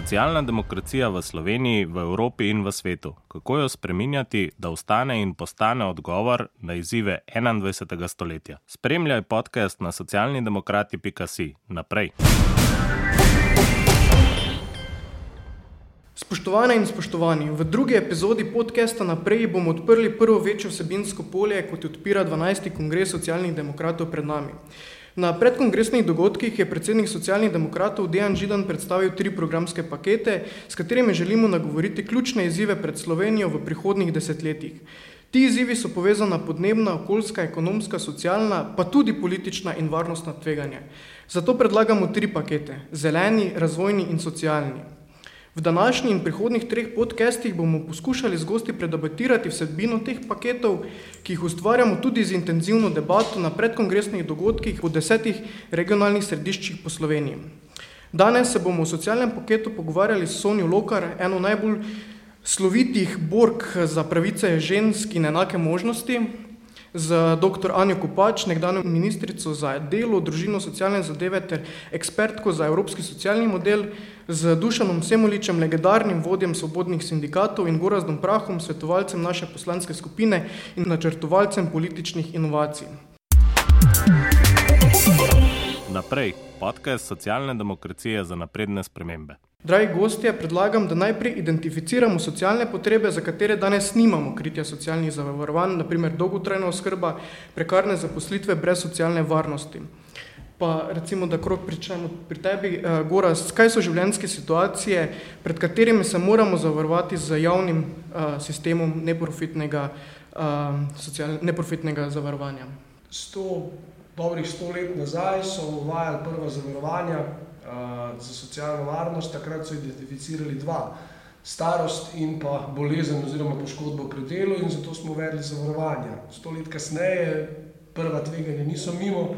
Socialna demokracija v Sloveniji, v Evropi in v svetu. Kako jo spreminjati, da ostane in postane odgovor na izzive 21. stoletja? Spremljaj podcast na socialnidemokrati.si. Naprej. Spoštovane in spoštovani, v drugi epizodi podcasta Naprej bomo odprli prvo večjo vsebinsko polje, kot odpira 12. kongres socialnih demokratov pred nami. Na predkongresnih dogodkih je predsednik socialnih demokratov Dejan Židan predstavil tri programske pakete, s katerimi želimo nagovoriti ključne izzive pred Slovenijo v prihodnih desetletjih. Ti izzivi so povezana podnebna, okoljska, ekonomska, socialna, pa tudi politična in varnostna tveganja. Zato predlagamo tri pakete: zeleni, razvojni in socialni. V današnji in prihodnih treh podcestih bomo poskušali z gosti predebatirati vsebino teh paketov, ki jih ustvarjamo tudi z intenzivno debato na predkongresnih dogodkih v desetih regionalnih središčih po Sloveniji. Danes se bomo o socialnem paketu pogovarjali s Sonjo Lokar, eno najbolj slovitih borg za pravice žensk in enake možnosti, z dr. Anjo Kopač, nekdanjo ministrico za delo, družino, socialne zadeve ter ekspertko za evropski socialni model, z Dušanom Semoličem, legendarnim vodjem svobodnih sindikatov in Gorazdom Prahom, svetovalcem naše poslanske skupine in načrtovalcem političnih inovacij. Naprej, podcast socialne demokracije za napredne spremembe. Dragi gostje, predlagam, da najprej identificiramo socialne potrebe, za katere danes nimamo kritja socialnih zavarovanj, naprimer dolgotrajna oskrba, prekarne zaposlitve brez socialne varnosti. Pa recimo, da krok pričnemo pri tebi, uh, Goras, kaj so življenjske situacije, pred katerimi se moramo zavarovati z javnim uh, sistemom neprofitnega, uh, social, neprofitnega zavarovanja? Sto, dobrih sto let nazaj so uvajali prva zavarovanja, za socialno varnost, takrat so identificirali dva, starost in pa bolezen oziroma poškodbo pri delu in zato smo uvedli zavarovanja. Sto let kasneje prva tveganja niso mimo,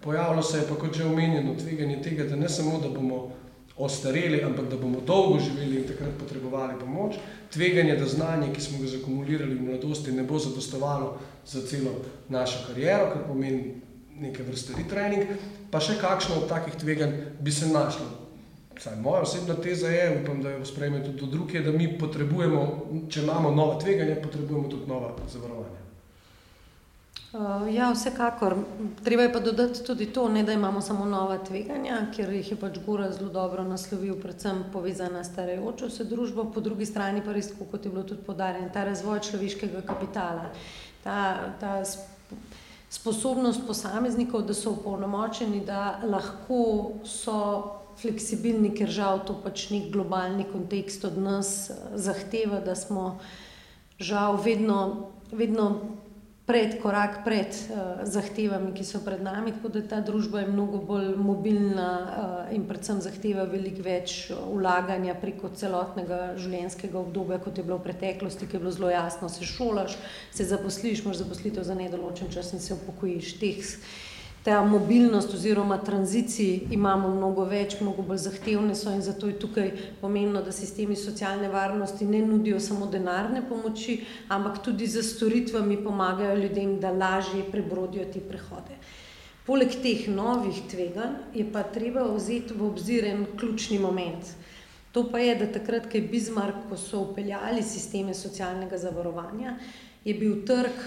pojavilo se je pa kot že omenjeno tveganje tega, da ne samo, da bomo ostareli, ampak da bomo dolgo živeli in takrat potrebovali pomoč, tveganje, da znanje, ki smo ga zakumulirali v mladosti, ne bo zadostovalo za celo našo kariero, kar pomeni neke vrste retrening, pa še kakšno od takih tveganj bi se našlo. Saj, moja osebna teza je, upam, da jo sprejme tudi drugi, da mi potrebujemo, če imamo nova tveganja, potrebujemo tudi nova zavarovanja. Uh, ja, vsekakor. Treba je pa dodati tudi to, ne, da imamo samo nova tveganja, ker jih je pač Gora zelo dobro naslovil, predvsem povezana s starajočo se družbo, po drugi strani pa res, kot je bilo tudi podarjeno, ta razvoj človeškega kapitala, ta, ta sposobnost posameznikov, da so upolnomočeni, da lahko so fleksibilni, ker žal to pač nek globalni kontekst od nas eh, zahteva, da smo žal vedno, vedno pred, korak pred uh, zahtevami, ki so pred nami, tako da ta družba je mnogo bolj mobilna uh, in predvsem zahteva veliko več ulaganja preko celotnega življenjskega obdobja, kot je bilo v preteklosti, ki je bilo zelo jasno, se šolaš, se zaposliš, imaš zaposlitev za nedoločen čas in se upokojiš. Teh, ta mobilnost oziroma tranziciji imamo mnogo več, mnogo bolj zahtevne so in zato je tukaj pomembno, da sistemi socialne varnosti ne nudijo samo denarne pomoči, ampak tudi za storitvami pomagajo ljudem, da lažje prebrodijo te prehode. Poleg teh novih tveganj je pa treba vzeti v obzir en ključni moment. To pa je, da takrat, ko je Bismarck, ko so upeljali sisteme socialnega zavarovanja, je bil trg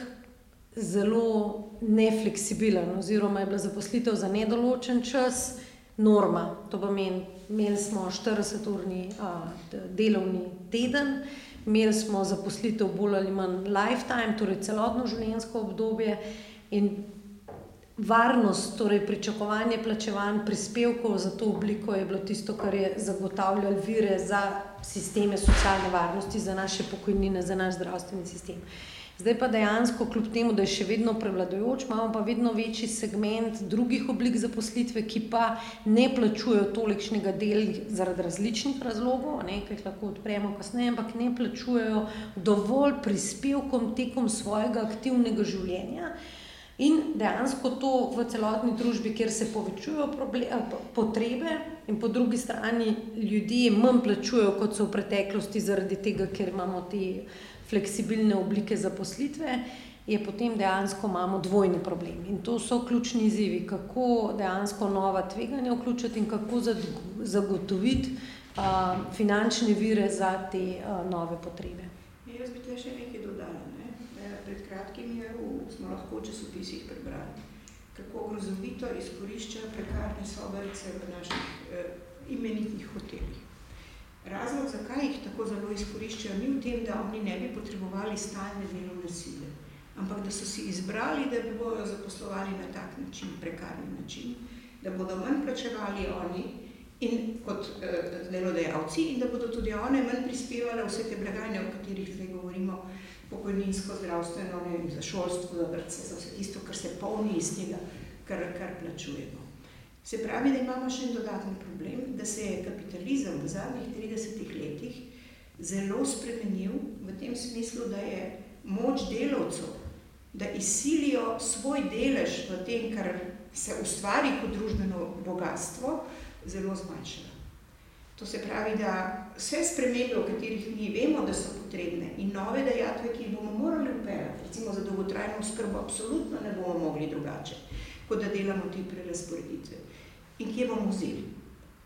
zelo nefleksibilen, oziroma je bila zaposlitev za nedoločen čas norma. To pomeni, imeli smo 40-urni delovni teden, imeli smo zaposlitev bolj ali manj lifetime, torej celotno življenjsko obdobje. In varnost, torej pričakovanje plačevanj prispevkov za to obliko je bilo tisto, kar je zagotavljalo vire za sisteme socialne varnosti, za naše pokojnine, za naš zdravstveni sistem. Zdaj pa dejansko, kljub temu, da je še vedno prevladujoč, imamo pa vedno večji segment drugih oblik zaposlitve, ki pa ne plačujejo tolikšnega dela zaradi različnih razlogov, nekaj jih lahko odpremo kasneje, ampak ne plačujejo dovolj prispevkom tekom svojega aktivnega življenja. In dejansko to v celotni družbi, kjer se povečujejo potrebe, in po drugi strani ljudje manj plačujejo, kot so v preteklosti, zaradi tega, ker imamo te fleksibilne oblike zaposlitve, je potem dejansko imamo dvojni problem. In to so ključni izzivi, kako dejansko nova tveganja vključiti in kako zagotoviti uh, finančne vire za te uh, nove potrebe. Ja, jaz bi te še nekaj dodala. Ne? Pred kratkim je v, smo lahko v časopisih prebrali, kako grozovito izkoriščajo prekarne sobarice v naših eh, imenitnih hotelih. Razlog, zakaj jih tako zelo izkoriščajo, ni v tem, da oni ne bi potrebovali stalne delovne sile, ampak da so si izbrali, da bi bojo zaposlovali na tak način, prekarni način, da bodo manj plačevali oni, in kot eh, delodajalci, in da bodo tudi one manj prispevale vse te blagajne, o katerih zdaj govorimo, pokojninsko, zdravstveno, ne vem, za šolstvo, za vrtce, za vse tisto, kar se polni iz tega, kar, kar plačujemo. Se pravi, da imamo še en dodatni problem, da se je kapitalizem v zadnjih 30 letih zelo spremenil v tem smislu, da je moč delavcev, da izsilijo svoj delež v tem, kar se ustvari kot družbeno bogatstvo, zelo zmanjšala. To se pravi, da vse spremembe, o katerih mi vemo, da so potrebne, in nove dejatve, ki jih bomo morali upeljati, recimo za dolgotrajno skrbo, absolutno ne bomo mogli drugače, kot da delamo te prerasporeditve. In kje bomo vzeli?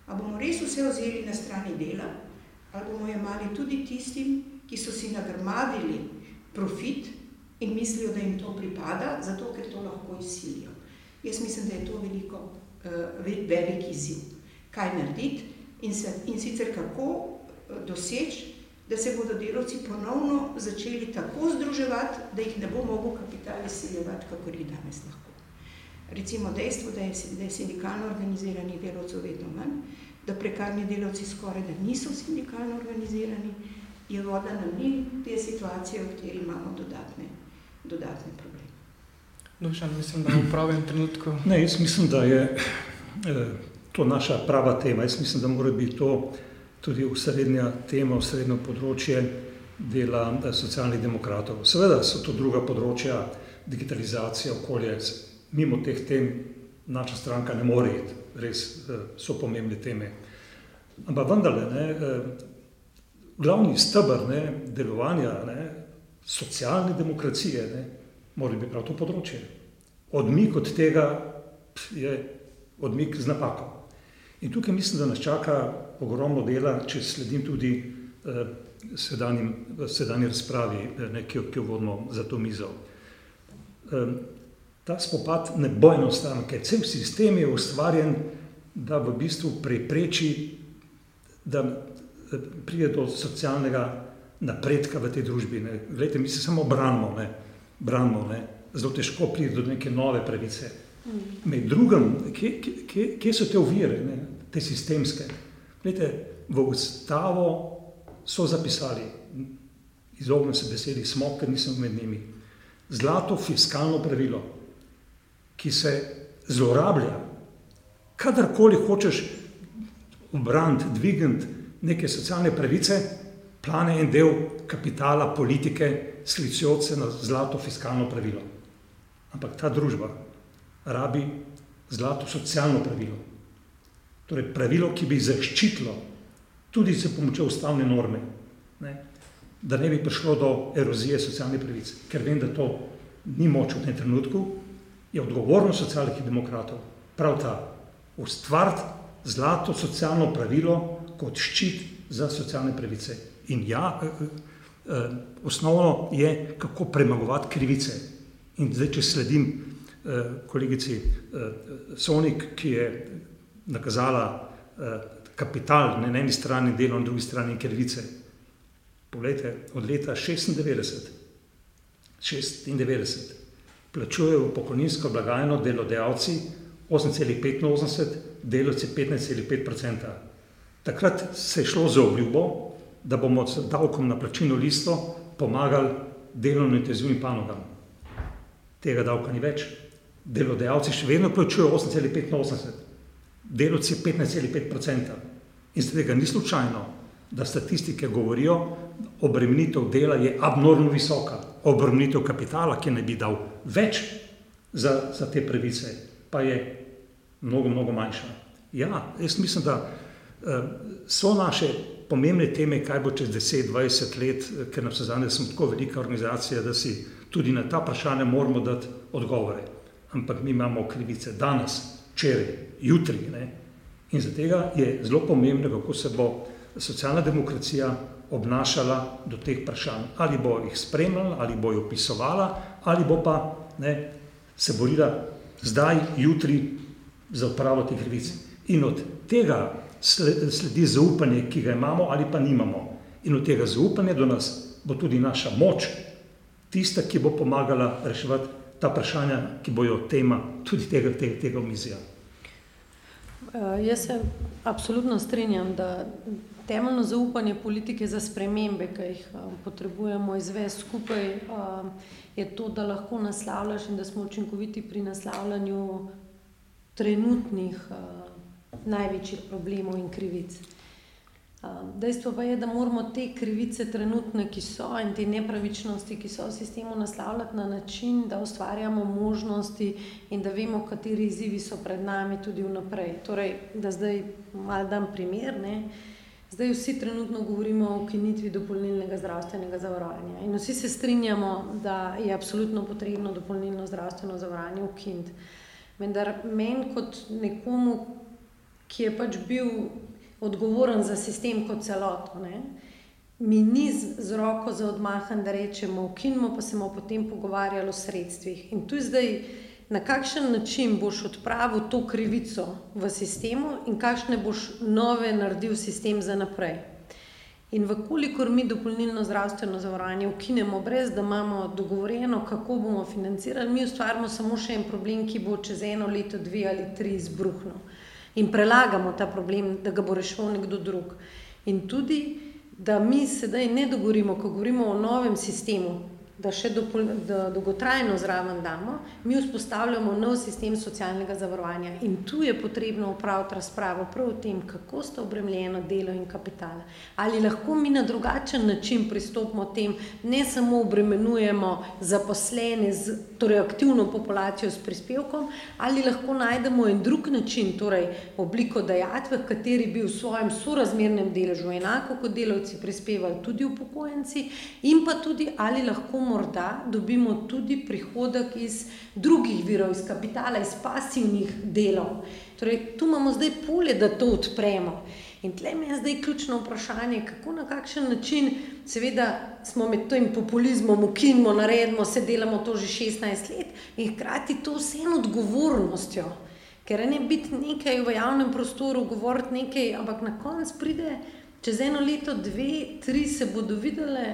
A bomo res vse vzeli na strani dela, ali bomo jemali tudi tistim, ki so si nagrmadili profit in mislijo, da jim to pripada, zato ker to lahko izsilijo. Jaz mislim, da je to veliko, uh, velik izziv kaj narediti in, se, in sicer kako eh, doseči, da se bodo delavci ponovno začeli tako združevati, da jih ne bo mogel kapital izsiljevati, kako jih danes lahko. Recimo dejstvo, da je, da je sindikalno organizirani delavcev vedno manj, da prekarni delavci skoraj da niso sindikalno organizirani, je voda na mlin te situacije, v kateri imamo dodatne, dodatne probleme. Dušan, mislim, da v pravem trenutku. Ne, jaz mislim, da je eh, to naša prava tema. Jaz mislim, da mora biti to tudi usrednja tema, usrednjo področje dela eh, socialnih demokratov. Seveda so to druga področja, digitalizacija, okolje, mimo teh tem naša stranka ne more iti, res eh, so pomembne teme. Ampak vendarle, ne, eh, glavni stebr ne, delovanja ne, socialne demokracije ne, mora biti prav to področje. Odmik od tega je odmik z napako. In tukaj mislim, da nas čaka ogromno dela, če sledim tudi eh, sedanjim, sedanji razpravi, eh, ne, ki, ki jo vodimo za to mizo. Eh, ta spopad ne bo enostaven, ker cel sistem je ustvarjen, da v bistvu prepreči, da pride do socialnega napredka v tej družbi. Ne. Glejte, mi se samo branimo, ne, branimo, ne. zelo težko pride do neke nove pravice. Med drugim, kje, kje, kje so te ovire, ne? te sistemske? Glede, v ustavo so zapisali, izognem se besedi smo, ker nisem med njimi, zlato fiskalno pravilo, ki se zlorablja. Kadarkoli hočeš obraniti, dvigniti neke socialne pravice, plane en del kapitala, politike, sklicujoč se na zlato fiskalno pravilo. Ampak ta družba, rabi zlato socialno pravilo. Torej, pravilo, ki bi zaščitilo tudi s pomočjo ustavne norme, ne, da ne bi prišlo do erozije socialne pravice. Ker vem, da to ni moč v tem trenutku, je odgovornost socialnih demokratov prav ta ustvariti zlato socialno pravilo kot ščit za socialne pravice. In ja, eh, eh, osnovno je, kako premagovati krivice. In zdaj, če sledim kolegici Sonik, ki je nakazala kapital na eni strani, delo na drugi strani krivice. Poglejte, od leta 96, 96 plačujejo v pokojninsko blagajno delodajalci 8,85, delovci 15,5 Takrat se je šlo za obljubo, da bomo z davkom na plačino listo pomagali delovno intenzivnim panogam. Tega davka ni več delodajalci še vedno plačujejo 8,85, delovci 15,5%. In zdaj tega ni slučajno, da statistike govorijo, obremenitev dela je abnormno visoka, obremenitev kapitala, ki ne bi dal več za, za te pravice, pa je mnogo, mnogo manjša. Ja, jaz mislim, da uh, so naše pomembne teme, kaj bo čez 10-20 let, ker na vse zadnje smo tako velika organizacija, da si tudi na ta vprašanja moramo dati odgovore. Ampak mi imamo krivice danes, včeraj, jutri. Ne? In zato je zelo pomembno, kako se bo socialna demokracija obnašala do teh vprašanj. Ali bo jih spremljala, ali bo jih opisovala, ali bo pa ne, se borila zdaj, jutri za odpravo teh krivic. In od tega sledi zaupanje, ki ga imamo ali pa nimamo. In od tega zaupanja do nas bo tudi naša moč, tista, ki bo pomagala reševati ta vprašanja, ki bojo tema tudi tega, tega, tega omizja. Uh, jaz se absolutno strinjam, da temeljno zaupanje politike za spremembe, ki jih uh, potrebujemo izvesti skupaj, uh, je to, da lahko naslavljaš in da smo učinkoviti pri naslavljanju trenutnih največjih problemov in krivic. Uh, dejstvo pa je, da moramo te krivice, trenutne, ki so in te nepravičnosti, ki so v sistemu, naslavljati na način, da ustvarjamo možnosti in da vemo, kateri izzivi so pred nami tudi vnaprej. Torej, da zdaj malo dam primer. Ne? Zdaj vsi trenutno govorimo o ukinitvi dopolnilnega zdravstvenega zavarovanja in vsi se strinjamo, da je absolutno potrebno dopolnilno zdravstveno zavarovanje ukiniti. Vendar meni kot nekomu, ki je pač bil odgovoren za sistem kot celoto, ne, mi ni z, z roko za odmahan, da rečemo, ukinimo, pa se bomo potem pogovarjali o sredstvih. In tu je zdaj, na kakšen način boš odpravil to krivico v sistemu in kakšne boš nove naredil sistem za naprej. In vkolikor mi dopolnilno zdravstveno zavarovanje ukinemo, brez da imamo dogovorjeno, kako bomo financirali, mi ustvarjamo samo še en problem, ki bo čez eno leto, dve ali tri izbruhnil. In prelagamo ta problem, da ga bo rešil nekdo drug. In tudi, da mi sedaj ne dogovorimo, ko govorimo o novem sistemu, da še dopol, da dolgotrajno zraven damo, mi vzpostavljamo nov sistem socialnega zavarovanja. In tu je potrebno upraviti razpravo prav o tem, kako sta obremljena delo in kapital. Ali lahko mi na drugačen način pristopimo tem, ne samo obremenujemo zaposlene, z, torej aktivno populacijo s prispevkom, ali lahko najdemo en drug način, torej obliko dajatve, v kateri bi v svojem sorazmernem deležu enako kot delavci prispevali tudi upokojenci in pa tudi ali lahko morda dobimo tudi prihodek iz drugih virov, iz kapitala, iz pasivnih delov. Torej, tu imamo zdaj polje, da to odpremo. In tle mi je zdaj ključno vprašanje, kako na kakšen način, seveda, smo med tem populizmom, ukinimo, naredimo, se delamo to že 16 let in hkrati to vseeno odgovornostjo. Ker ne biti nekaj v javnem prostoru, govoriti nekaj, ampak na koncu pride, čez eno leto, dve, tri se bodo videle,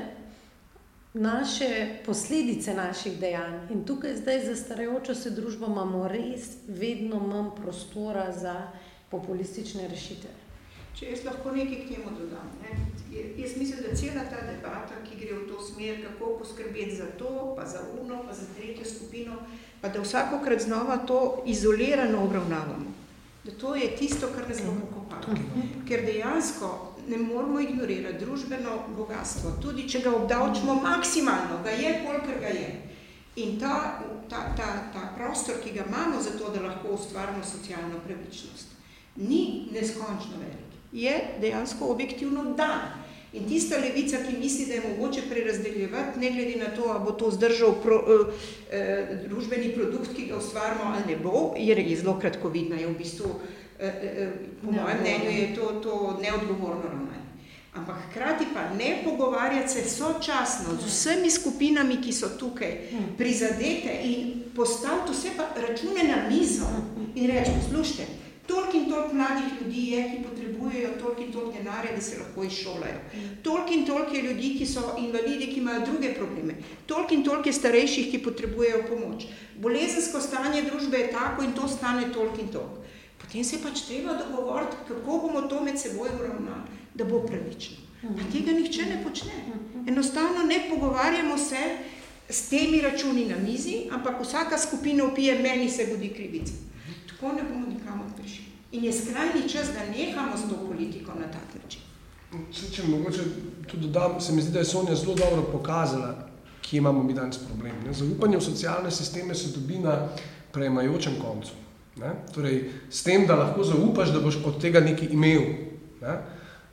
naše posledice naših dejanj. In tukaj, zdaj, za starajočo se družbo, imamo res vedno manj prostora za populistične rešitve. Če jaz lahko nekaj k temu dodam. Ne? Jaz mislim, da cela ta debata, ki gre v to smer, kako poskrbeti za to, pa za uno, pa za tretjo skupino, pa da vsakokrat znova to izolirano obravnavamo. Da to je tisto, kar nas bo pokopalo. Ker dejansko ne moramo ignorirati družbeno bogatstvo, tudi če ga obdavčimo maksimalno, ga je, kolikor ga je. In ta, ta, ta, ta prostor, ki ga imamo za to, da lahko ustvarimo socialno pravičnost, ni neskončno velik. Je dejansko objektivno dan. In tista levica, ki misli, da je mogoče prerazdeljevati, ne glede na to, ali bo to zdržal pro, eh, eh, družbeni produkt, ki ga ustvarimo, ali ne bo, je zelo kratkovidna, je v bistvu eh, Eh, eh, eh, po ne, mojem mnenju je to, to neodgovorno ravnanje. Ampak hkrati pa ne pogovarjati se sočasno z vsemi skupinami, ki so tukaj prizadete in postaviti vse pa račune na mizo in reči, poslušajte, toliko in toliko mladih ljudi je, ki potrebujejo toliko in toliko denarja, da se lahko izšolajo. Toliko in toliko je ljudi, ki so invalidi, ki imajo druge probleme. Toliko in toliko je starejših, ki potrebujejo pomoč. Bolezensko stanje družbe je tako in to stane toliko in toliko. Potem se pač treba dogovoriti, kako bomo to med seboj uravnali, da bo pravično. Pa tega nihče ne počne. Enostavno ne pogovarjamo se s temi računi na mizi, ampak vsaka skupina upije, meni se godi krivica. Tako ne bomo nikamor prišli. In je skrajni čas, da nehamo s to politiko na tak način. Če, če mogoče tudi dodam, se mi zdi, da je Sonja zelo dobro pokazala, kje imamo mi danes problem. Ne? Zaupanje v socialne sisteme se dobi na prejemajočem koncu. Ne? Torej, s tem, da lahko zaupaš, da boš od tega nekaj imel. Ne?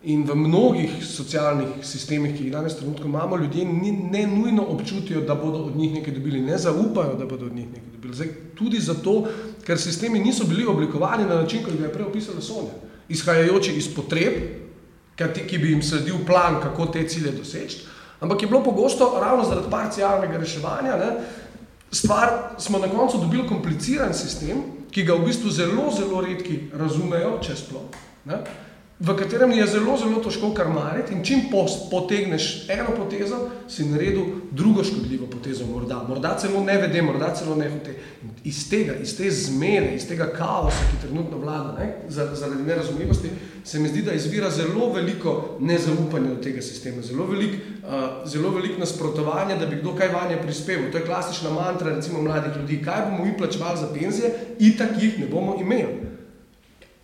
In v mnogih socialnih sistemih, ki jih danes trenutno imamo, ljudje ni, ne nujno občutijo, da bodo od njih nekaj dobili, ne zaupajo, da bodo od njih nekaj dobili. Zdaj, tudi zato, ker sistemi niso bili oblikovani na način, kot ga je prej opisala Sonja, izhajajoči iz potreb, ki bi jim sledil plan, kako te cilje doseči, ampak je bilo pogosto ravno zaradi parcialnega reševanja. Ne, stvar smo na koncu dobili kompliciran sistem, ki ga v bistvu zelo, zelo redki razumejo, če sploh v katerem je zelo, zelo težko karmariti in čim potegneš eno potezo, si naredil drugo škodljivo potezo, morda, morda celo ne vede, morda celo ne hote. Iz tega, iz te zmede, iz tega kaosa, ki trenutno vlada, ne, zaradi nerazumljivosti, se mi zdi, da izvira zelo veliko nezaupanja do tega sistema, zelo veliko uh, zelo velik nasprotovanja, da bi kdo kaj vanje prispeval. To je klasična mantra, recimo mladih ljudi, kaj bomo mi plačevali za penzije, itak jih ne bomo imeli.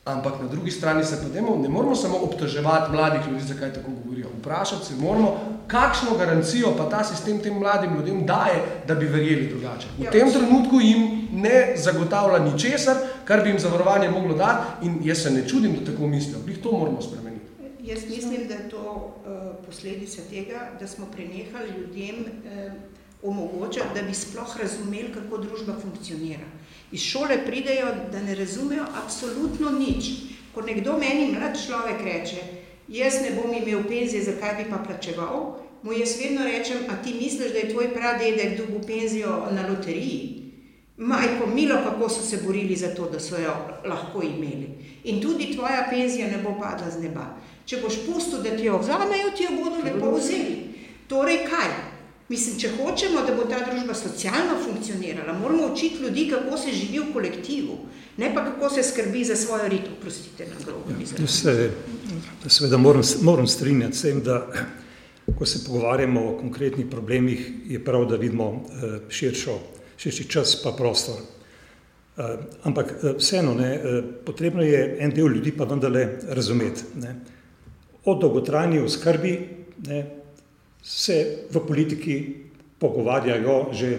Ampak na drugi strani se pa demo, ne moramo samo obtoževati mladih ljudi, zakaj tako govorijo. Vprašati se moramo, kakšno garancijo pa ta sistem tem mladim ljudem daje, da bi verjeli drugače. V ja, tem trenutku jim ne zagotavlja ničesar, kar bi jim zavarovanje moglo dati in jaz se ne čudim, da tako mislijo. Bih to moramo spremeniti. Jaz mislim, da je to uh, posledica tega, da smo prenehali ljudem uh, omogočati, da bi sploh razumeli, kako družba funkcionira. Iz šole pridejo, da ne razumejo absolutno nič. Ko nekdo meni, mlad človek, reče: Jaz ne bom imel penzije, zakaj bi pa plačeval? Mu jaz vedno rečem: A ti misliš, da je tvoj pradedek dobil penzijo na loteriji? Majko, milo, kako so se borili za to, da so jo lahko imeli. In tudi tvoja penzija ne bo padla z neba. Če boš pustil, da ti jo vzamejo, ti jo bodo lepo vzeli. Torej, kaj? Mislim, če hočemo, da bo ta družba socialno funkcionirala, moramo učiti ljudi, kako se živi v kolektivu, ne pa kako se skrbi za svojo rito, prostite na grobo. Ja, se, seveda moram, moram strinjati s tem, da ko se pogovarjamo o konkretnih problemih, je prav, da vidimo eh, širšo, širši čas pa prostor. Eh, ampak eh, vseeno, ne, potrebno je en del ljudi pa vendarle razumeti. Ne. O dolgotrajni oskrbi, ne, se v politiki pogovarjajo že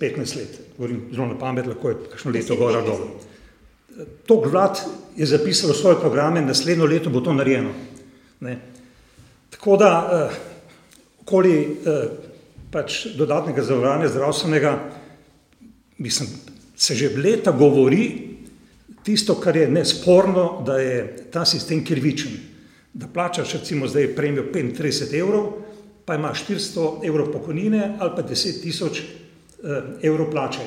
15 let. Govorim zelo na pamet, lahko je kakšno leto gor ali dol. To vlad je zapisalo svoje programe, naslednjo leto bo to narejeno. Ne. Tako da, eh, okoli eh, pač dodatnega zavarovanja zdravstvenega, mislim, se že leta govori tisto, kar je nesporno, da je ta sistem krivičen. Da plačaš recimo zdaj premijo 35 evrov, pa ima 400 evrov pokojnine ali pa 10 tisoč eh, evrov plače.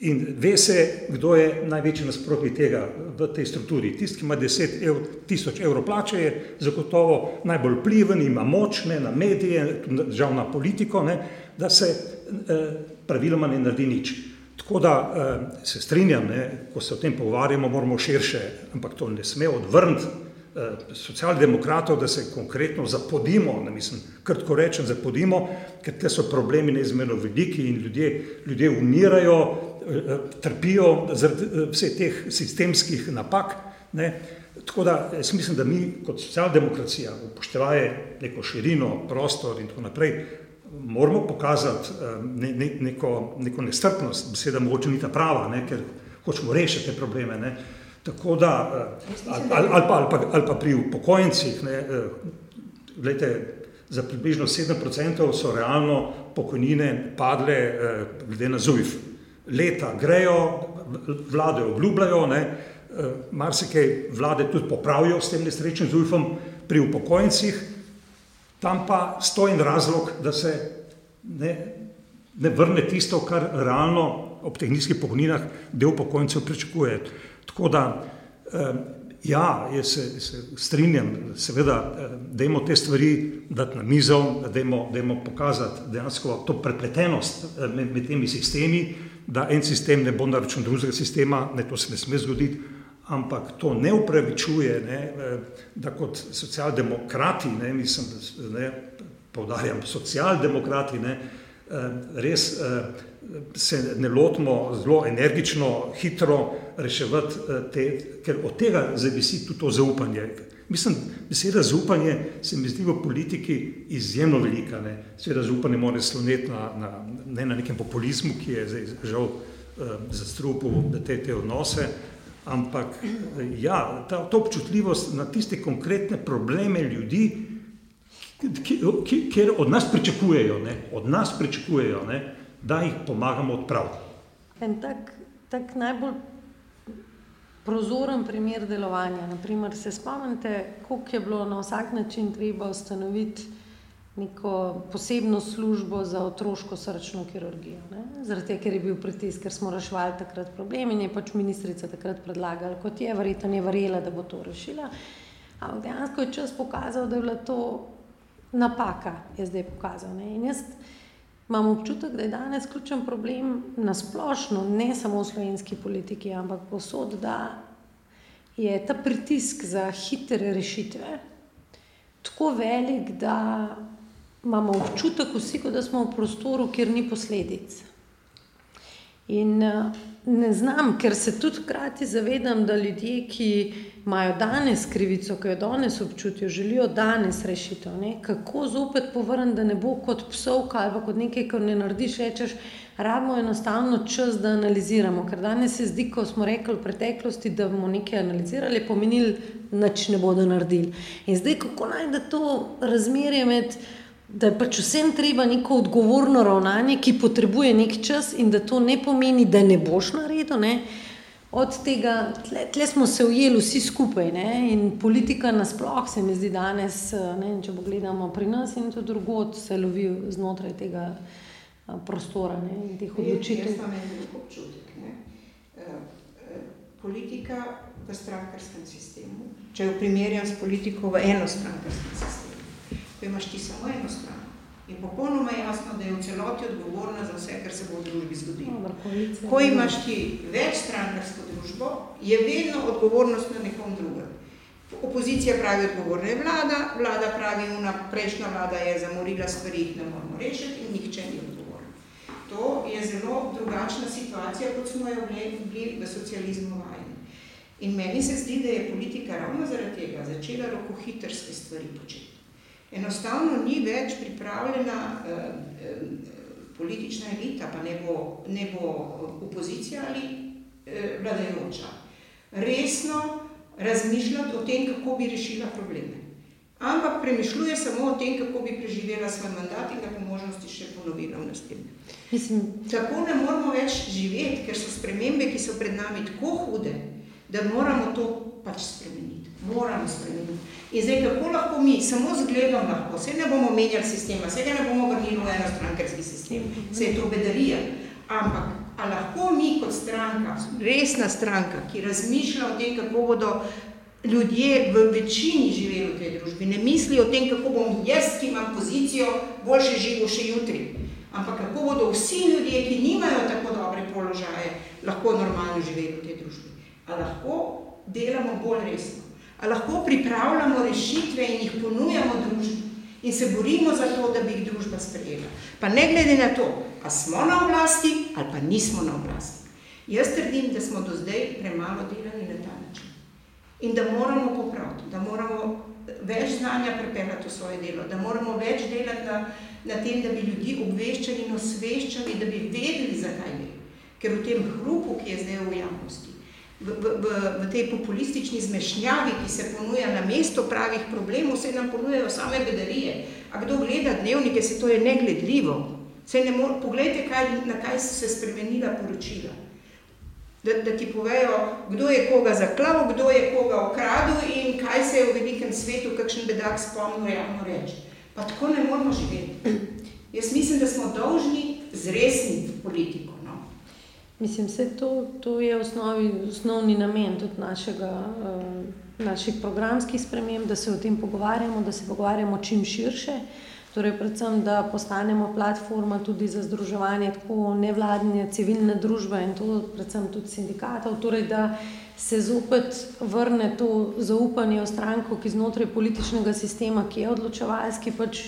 In ve se, kdo je največji nasprotnik tega v tej strukturi. Tisti, ki ima 10 ev, tisoč evrov plače, je zagotovo najbolj vpliven, ima moč ne, na medije, žal na politiko, ne, da se eh, praviloma ne naredi nič. Tako da eh, se strinjam, ne, ko se o tem pogovarjamo, moramo širše, ampak to ne sme odvrniti socialdemokratov, da se konkretno zapodimo, ne mislim, kratko rečem, zapodimo, ker te so problemi neizmerno veliki in ljudje, ljudje umirajo, eh, trpijo zaradi eh, vseh teh sistemskih napak. Ne. Tako da jaz mislim, da mi kot socialdemokracija upoštevaje neko širino, prostor in tako naprej, moramo pokazati ne, ne, neko, neko nestrpnost, beseda mogoče ni ta prava, ne, ker hočemo rešiti te probleme. Ne. Tako da, eh, ali, ali, pa, ali, pa, ali pa pri upokojencih, ne, eh, gledajte, za približno 7% so realno pokojnine padle, eh, glede na ZUIF. Leta grejo, vlade obljubljajo, ne, marsikaj vlade tudi popravijo s tem nesrečnim ZUIFom, pri upokojencih, tam pa stoji razlog, da se ne, ne vrne tisto, kar realno ob teh nizkih pokojninah del upokojencev pričakuje. Tako da, ja, jaz se, se strinjam, seveda, da imamo te stvari dati na mizo, da imamo pokazati dejansko to prepletenost med, med temi sistemi, da en sistem ne bo na račun drugega sistema, ne to se ne sme zgoditi, ampak to ne upravičuje, ne, da kot socialdemokrati, ne, mislim, da ne, povdarjam, socialdemokrati, ne, res se ne lotimo zelo energično, hitro reševati eh, te, ker od tega zavisi tudi to zaupanje. Mislim, beseda zaupanje se mi zdi v politiki izjemno velika. Ne. Seveda zaupanje mora sloneti na, na, ne na nekem populizmu, ki je zdaj žal uh, zastrupil te, te odnose, ampak ja, ta, ta občutljivost na tiste konkretne probleme ljudi, kjer od nas pričakujejo, ne, od nas pričakujejo ne, da jih pomagamo odpraviti. En tak, tak najbolj prozoren primer delovanja. Naprimer, se spomnite, koliko je bilo na vsak način treba ustanoviti neko posebno službo za otroško srčno kirurgijo. Ne? Zaradi tega, ker je bil pritisk, ker smo reševali takrat problem in je pač ministrica takrat predlagala, kot je, verjetno je verjela, da bo to rešila. Ampak dejansko je čas pokazal, da je bila to napaka, je zdaj pokazal. Ne? In jaz imam občutek, da je danes ključen problem na splošno, ne samo v slovenski politiki, ampak posod, da je ta pritisk za hitre rešitve tako velik, da imamo občutek vsi, da smo v prostoru, kjer ni posledic. In ne znam, ker se tudi hkrati zavedam, da ljudje, ki imajo danes krivico, ki jo danes občutijo, želijo danes rešitev. Ne? Kako zopet povrniti, da ne bo kot psovka ali kot nekaj, kar ne narediš, rečeš, rabimo enostavno čas, da analiziramo. Ker danes se zdi, ko smo rekli v preteklosti, da bomo nekaj analizirali, pomenili, da nič ne bodo naredili. In zdaj, kako najde to razmerje med da je pač vsem treba neko odgovorno ravnanje, ki potrebuje nek čas in da to ne pomeni, da ne boš naredil. Ne? Od tega, tle, tle smo se ujeli vsi skupaj ne? in politika nasploh se mi zdi danes, ne, če pogledamo pri nas in tudi drugod, se lovi znotraj tega prostora ne? in teh odločitev. Jaz imam en občutek. Ne? E, e, politika v strankarskem sistemu, če jo primerjam s politiko v enostrankarskem sistemu, ko imaš ti samo eno stran. In popolnoma jasno, da je v celoti odgovorna za vse, kar se bo v družbi zgodilo. Ko imaš ti večstrankarsko družbo, je vedno odgovornost na nekom drugem. Opozicija pravi, odgovorna je vlada, vlada pravi, una prejšnja vlada je zamorila stvari, jih ne moramo rešiti in nihče ni odgovoren. To je zelo drugačna situacija, kot smo jo bili v socializmu vajeni. In meni se zdi, da je politika ravno zaradi tega začela rokohitrske stvari početi enostavno ni več pripravljena eh, eh, politična elita, pa ne bo, ne bo opozicija ali eh, vladajoča, resno razmišljati o tem, kako bi rešila probleme. Ampak premišljuje samo o tem, kako bi preživela svoj mandat in ga po možnosti še ponovila v naslednjem. Mislim. Tako ne moramo več živeti, ker so spremembe, ki so pred nami tako hude, da moramo to pač spremeniti. Moramo spremeniti. In zdaj, kako lahko mi, samo z gledom lahko, vse ne bomo menjali sistema, vse ne bomo vrnili v enostrankarski sistem, vse je to bedarija. Ampak, a lahko mi kot stranka, resna stranka, ki razmišlja o tem, kako bodo ljudje v večini živeli v tej družbi, ne misli o tem, kako bom jaz, ki imam pozicijo, boljše živo še jutri. Ampak kako bodo vsi ljudje, ki nimajo tako dobre položaje, lahko normalno živeli v tej družbi. A lahko delamo bolj resno ali lahko pripravljamo rešitve in jih ponujamo družbi in se borimo za to, da bi jih družba sprejela. Pa ne glede na to, ali smo na oblasti ali pa nismo na oblasti. Jaz trdim, da smo do zdaj premalo delali na ta način in da moramo popraviti, da moramo več znanja prepeljati v svoje delo, da moramo več delati na, na tem, da bi ljudi obveščali in osveščali, da bi vedeli, zakaj gre. Ker v tem hrupu, ki je zdaj v javnosti, v, v, v, v tej populistični zmešnjavi, ki se ponuja na mesto pravih problemov, se nam ponujajo same bedarije. A kdo gleda dnevnike, se to je negledljivo. Se ne more, poglejte, kaj, na kaj so se spremenila poročila. Da, da ti povejo, kdo je koga zaklal, kdo je koga okradil in kaj se je v velikem svetu, kakšen bedak spomnil javno reči. Pa tako ne moramo živeti. Jaz mislim, da smo dolžni zresniti politiko. Mislim, da to, to je osnovi, osnovni namen tudi našega, uh, naših programskih sprememb, da se o tem pogovarjamo, da se pogovarjamo čim širše. Torej, predvsem, da postanemo platforma tudi za združevanje tako nevladne, civilne družbe in to, predvsem tudi sindikatov. Torej, da se zopet vrne to zaupanje v stranko, ki znotraj političnega sistema, ki je odločevalski. Pač,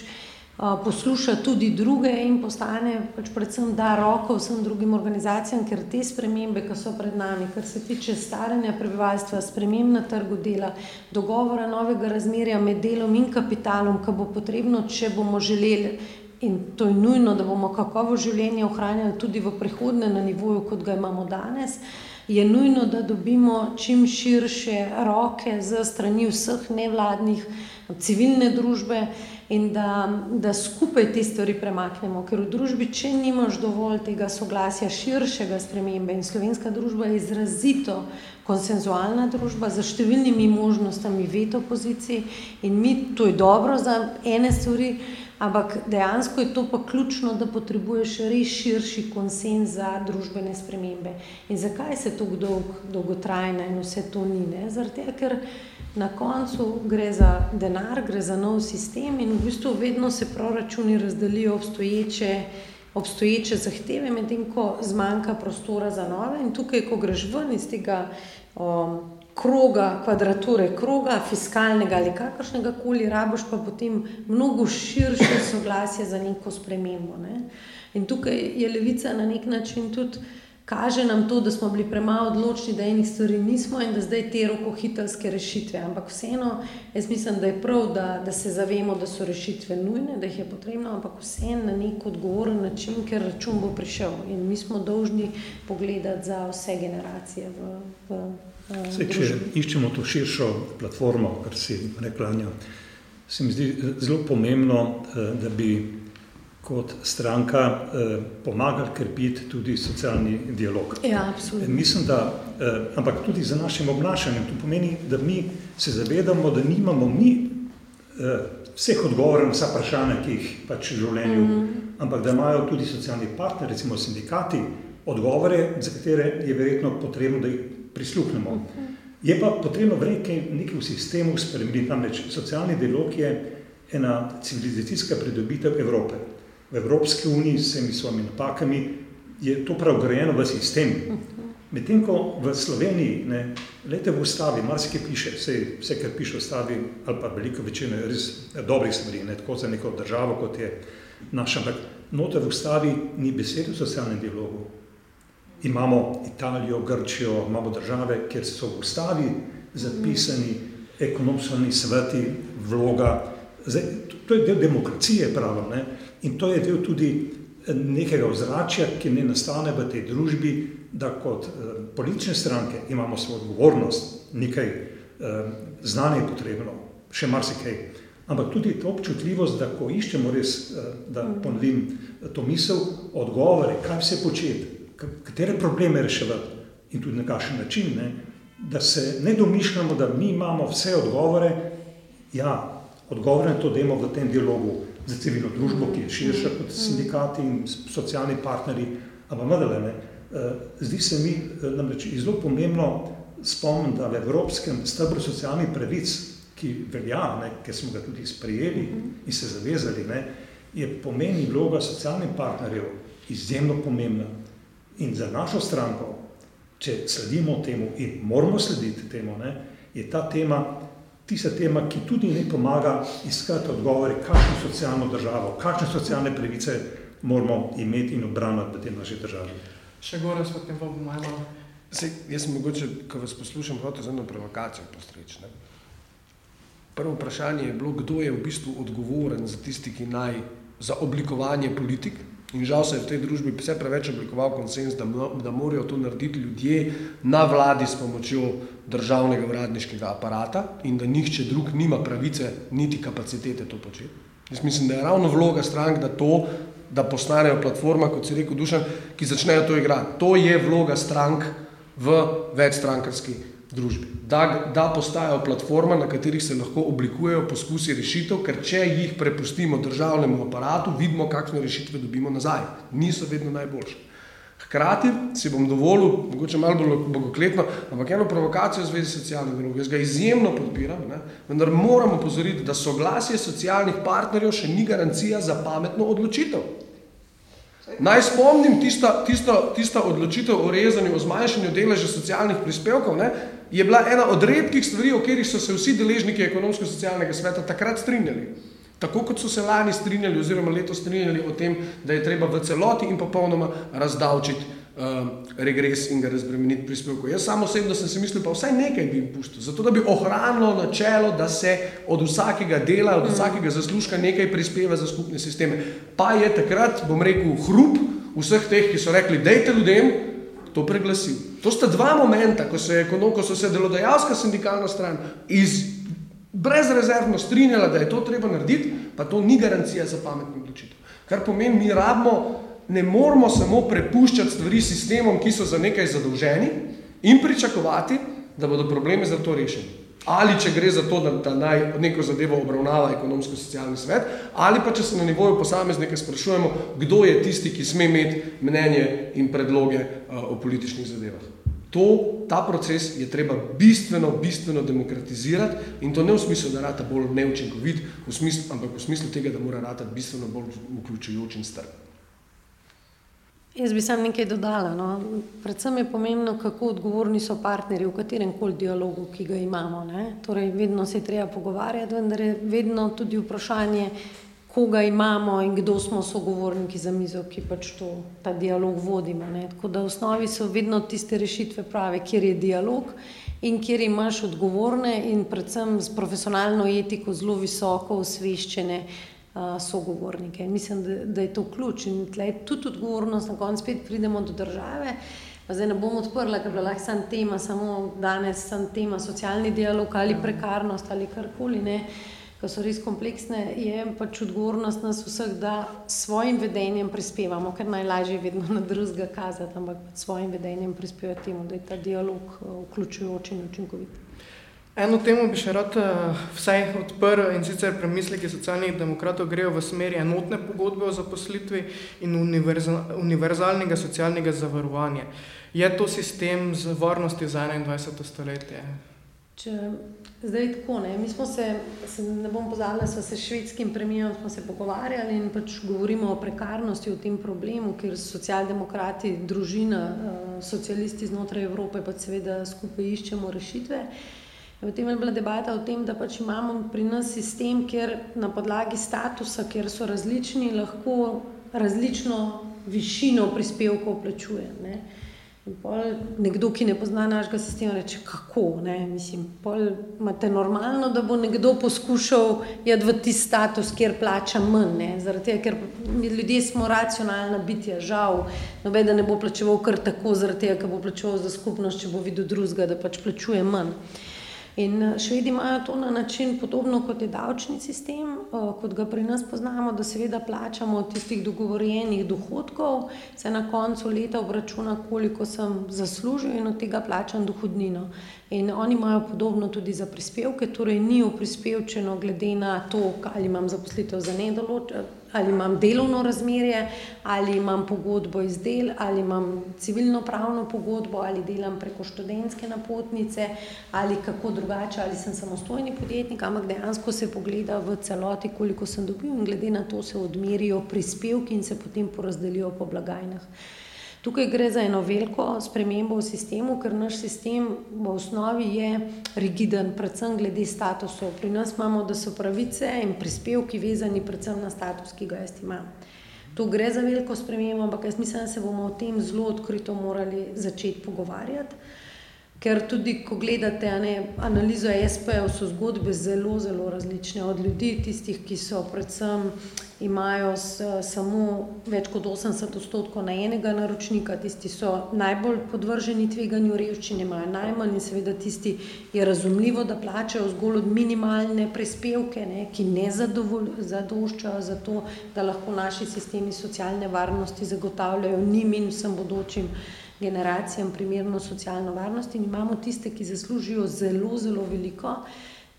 posluša tudi druge in postane pač predvsem da roko vsem drugim organizacijam, ker te spremembe, ki so pred nami, kar se tiče staranja prebivalstva, sprememb na trgu dela, dogovora novega razmerja med delom in kapitalom, ki bo potrebno, če bomo želeli. In to je nujno, da bomo kakovo življenje ohranjali tudi v prihodnje na nivoju, kot ga imamo danes. je nujno, da dobimo čim širše roke z strani vseh nevladnih, civilne družbe in da, da skupaj te stvari premaknemo. Ker v družbi, če nimaš dovolj tega soglasja, širšega spremembe in slovenska družba je izrazito konsenzualna družba z številnimi možnostmi veto pozicij in mi, to je dobro za ene stvari, ampak dejansko je to pa ključno, da potrebuješ res širši konsens za družbene spremembe. In zakaj se to dolg, dolgotrajna in vse to ni? Zaradi tega, ker na koncu gre za denar, gre za nov sistem in v bistvu vedno se proračuni razdelijo obstoječe obstoječe zahteve, medtem ko zmanjka prostora za nove. In tukaj, ko greš ven iz tega um, kroga, kvadrature kroga, fiskalnega ali kakršnega koli, rabiš pa potem mnogo širše soglasje za neko spremembo. Ne? In tukaj je levica na nek način tudi kaže nam to, da smo bili premalo odločni, da enih stvari nismo in da zdaj te rokohitrske rešitve. Ampak vseeno, jaz mislim, da je prav, da, da se zavemo, da so rešitve nujne, da jih je potrebno, ampak vseeno na nek odgovoren način, ker račun bo prišel in mi smo dolžni pogledati za vse generacije. V, v, v Sej, če iščemo to širšo platformo, kar si rekla, se mi zdi zelo pomembno, eh, da bi kot stranka eh, pomagali krepiti tudi socialni dialog. Ja, Mislim, da, eh, ampak tudi za našim obnašanjem. To pomeni, da mi se zavedamo, da nimamo mi eh, vseh odgovorov na vsa vprašanja, ki jih pač v življenju, mm -hmm. ampak da imajo tudi socialni partneri, recimo sindikati, odgovore, za katere je verjetno potrebno, da jih prisluhnemo. Mm -hmm. Je pa potrebno nekaj, nekaj v sistemu spremeniti. Namreč socialni dialog je ena civilizacijska pridobitev Evrope v Evropski uniji s vsemi svojimi napakami, je to prav grejeno v sistem. Medtem ko v Sloveniji, ne, lete v ustavi, marsikaj piše, vse, vse kar piše v ustavi, ali pa veliko večino je res dobrih stvari, ne tako za neko državo, kot je naša, ampak note v ustavi ni besede o socialnem dialogu. Imamo Italijo, Grčijo, imamo države, kjer so v ustavi zapisani ekonomski sveti, vloga, zdaj, to je del demokracije, pravim, ne, In to je del tudi eh, nekega ozračja, ki ne nastane v tej družbi, da kot eh, politične stranke imamo svojo odgovornost, nekaj eh, znanja je potrebno, še marsikaj. Ampak tudi to občutljivost, da ko iščemo res, da mhm. ponovim to misel, odgovore, kaj vse početi, katere probleme reševati in tudi na kakšen način, ne, da se ne domišljamo, da mi imamo vse odgovore, ja, odgovore to demo v tem dialogu za civilno družbo, ki je širša kot sindikati in socialni partnerji, ampak vendarle ne. Eh, zdi se mi eh, namreč zelo pomembno spomniti, da v Evropskem stebru socialnih pravic, ki velja, ne, ker smo ga tudi sprejeli in se zavezali, ne, je pomeni vloga socialnih partnerjev izjemno pomembna. In za našo stranko, če sledimo temu in moramo slediti temu, ne, je ta tema tista tema, ki tudi ne pomaga iskati odgovore, kakšno socialno državo, kakšne socialne pravice moramo imeti in obraniti v tej naši državi. Še gore smo tem bomo malo. Sej, jaz sem mogoče, ko vas poslušam, hotel za eno provokacijo postreči. Ne? Prvo vprašanje je bilo, kdo je v bistvu odgovoren za tisti, ki naj za oblikovanje politik, In žal se je v tej družbi vse preveč oblikoval konsens, da, da morajo to narediti ljudje na vladi s pomočjo državnega uradniškega aparata in da nihče drug nima pravice niti kapacitete to početi. Jaz mislim, da je ravno vloga strank, da to, da postanejo platforma, kot si rekel Dušan, ki začnejo to igrati. To je vloga strank v večstrankarski družbi. Da, da postajajo platforma, na katerih se lahko oblikujejo poskusi rešitev, ker če jih prepustimo državnemu aparatu, vidimo, kakšne rešitve dobimo nazaj. Niso vedno najboljše. Hkrati si bom dovolil, mogoče malo bolj bogokletno, ampak eno provokacijo v zvezi s socialnim dialogom. Jaz ga izjemno podpiram, ne? vendar moramo pozoriti, da soglasje socialnih partnerjev še ni garancija za pametno odločitev. Naj spomnim tista, tista, tista odločitev o rezanju, o zmanjšanju deleža socialnih prispevkov, ne, je bila ena od redkih stvari, o katerih so se vsi deležniki ekonomsko-socialnega sveta takrat strinjali. Tako kot so se lani strinjali, oziroma letos strinjali o tem, da je treba v celoti in popolnoma razdavčiti regres in ga razbremeniti prispevkov. Jaz samo osebno sem si mislil, pa vsaj nekaj bi jim pustil, zato da bi ohranilo načelo, da se od vsakega dela, od vsakega zaslužka nekaj prispeva za skupne sisteme. Pa je takrat, bom rekel, hrup vseh teh, ki so rekli, dejte ljudem, to preglasil. To sta dva momenta, ko se je ko so se delodajalska sindikalna stran iz brezrezervno strinjala, da je to treba narediti, pa to ni garancija za pametno odločitev. Kar pomeni, mi rabimo, ne moramo samo prepuščati stvari sistemom, ki so za nekaj zadolženi in pričakovati, da bodo probleme za to rešeni. Ali če gre za to, da, da naj neko zadevo obravnava ekonomsko-socialni svet, ali pa če se na nivoju posameznika sprašujemo, kdo je tisti, ki sme imeti mnenje in predloge uh, o političnih zadevah. To, ta proces je treba bistveno, bistveno demokratizirati in to ne v smislu, da rata bolj neučinkovit, v smislu, ampak v smislu tega, da mora rata bistveno bolj vključujoč in strp. Jaz bi sam nekaj dodala. No. Predvsem je pomembno, kako odgovorni so partnerji v katerem koli dialogu, ki ga imamo. Ne. Torej, vedno se je treba pogovarjati, vendar je vedno tudi vprašanje, koga imamo in kdo smo sogovorniki za mizo, ki pač to, ta dialog vodimo. Ne. Tako da v osnovi so vedno tiste rešitve prave, kjer je dialog in kjer imaš odgovorne in predvsem s profesionalno etiko zelo visoko osveščene sogovornike. Mislim, da, da je to ključ in tle je tudi odgovornost, na koncu spet pridemo do države. Pa zdaj ne bom odprla, ker je bila lahko samo tema, samo danes samo tema socialni dialog ali prekarnost ali karkoli, ne, ki so res kompleksne, je pač odgovornost nas vseh, da s svojim vedenjem prispevamo, ker najlažje je vedno na drugega kazati, ampak s svojim vedenjem prispevati temu, da je ta dialog vključujoč in učinkovit. Eno temo bi še rad uh, vsaj odprl in sicer premisleki socialnih demokratov grejo v smeri enotne pogodbe o zaposlitvi in univerza, univerzalnega socialnega zavarovanja. Je to sistem z varnosti za 21. stoletje? Če, zdaj tako ne. Mi smo se, se ne bom pozabila, smo se s švedskim premijem smo se pogovarjali in pač govorimo o prekarnosti, o tem problemu, ker socialdemokrati, družina, uh, socialisti znotraj Evrope pa seveda skupaj iščemo rešitve. Potem je bila debata o tem, da pač imamo pri nas sistem, kjer na podlagi statusa, kjer so različni, lahko različno višino prispevkov plačuje. Ne. Nekdo, ki ne pozna našega sistema, reče: Kako? Ne? Mislim, imate normalno, da bo nekdo poskušal jeti v tisti status, kjer plača manj. Zaradi tega, ker ljudje smo racionalna bitja, žal, noben ne bo plačeval kar tako, zaradi tega, ker bo plačeval za skupnost, če bo videl drugega, da pač plačuje manj. In eh, švedi imajo to na način podobno kot je davčni sistem, eh, kot ga pri nas poznamo, da seveda plačamo od tistih dogovorjenih dohodkov, se na koncu leta obračuna, koliko sem zaslužil in od tega plačam dohodnino. In oni imajo podobno tudi za prispevke, torej ni uprispevčeno glede na to, ali imam zaposlitev za nedoločen ali imam delovno razmerje, ali imam pogodbo iz del, ali imam civilno pravno pogodbo, ali delam preko študentske napotnice, ali kako drugače, ali sem samostojni podjetnik, ampak dejansko se pogleda v celoti, koliko sem dobil in glede na to se odmerijo prispevki in se potem porazdelijo po blagajnah. Tukaj gre za eno veliko spremembo v sistemu, ker naš sistem v osnovi je rigiden, predvsem glede statusov. Pri nas imamo, da so pravice in prispevki vezani predvsem na status, ki ga jaz imam. Tu gre za veliko spremembo, ampak jaz mislim, da se bomo o tem zelo odkrito morali začeti pogovarjati. Ker tudi, ko gledate ne, analizo SP-jev, so zgodbe zelo, zelo različne. Od ljudi, tistih, ki so predvsem imajo s, samo več kot 80 odstotkov na enega naročnika, tisti so najbolj podvrženi tveganju revščine, imajo najmanj in seveda tisti je razumljivo, da plačajo zgolj od minimalne prispevke, ne, ki ne zadoščajo za to, da lahko naši sistemi socialne varnosti zagotavljajo njim in vsem bodočim generacijam primerno socialno varnost in imamo tiste, ki zaslužijo zelo, zelo veliko,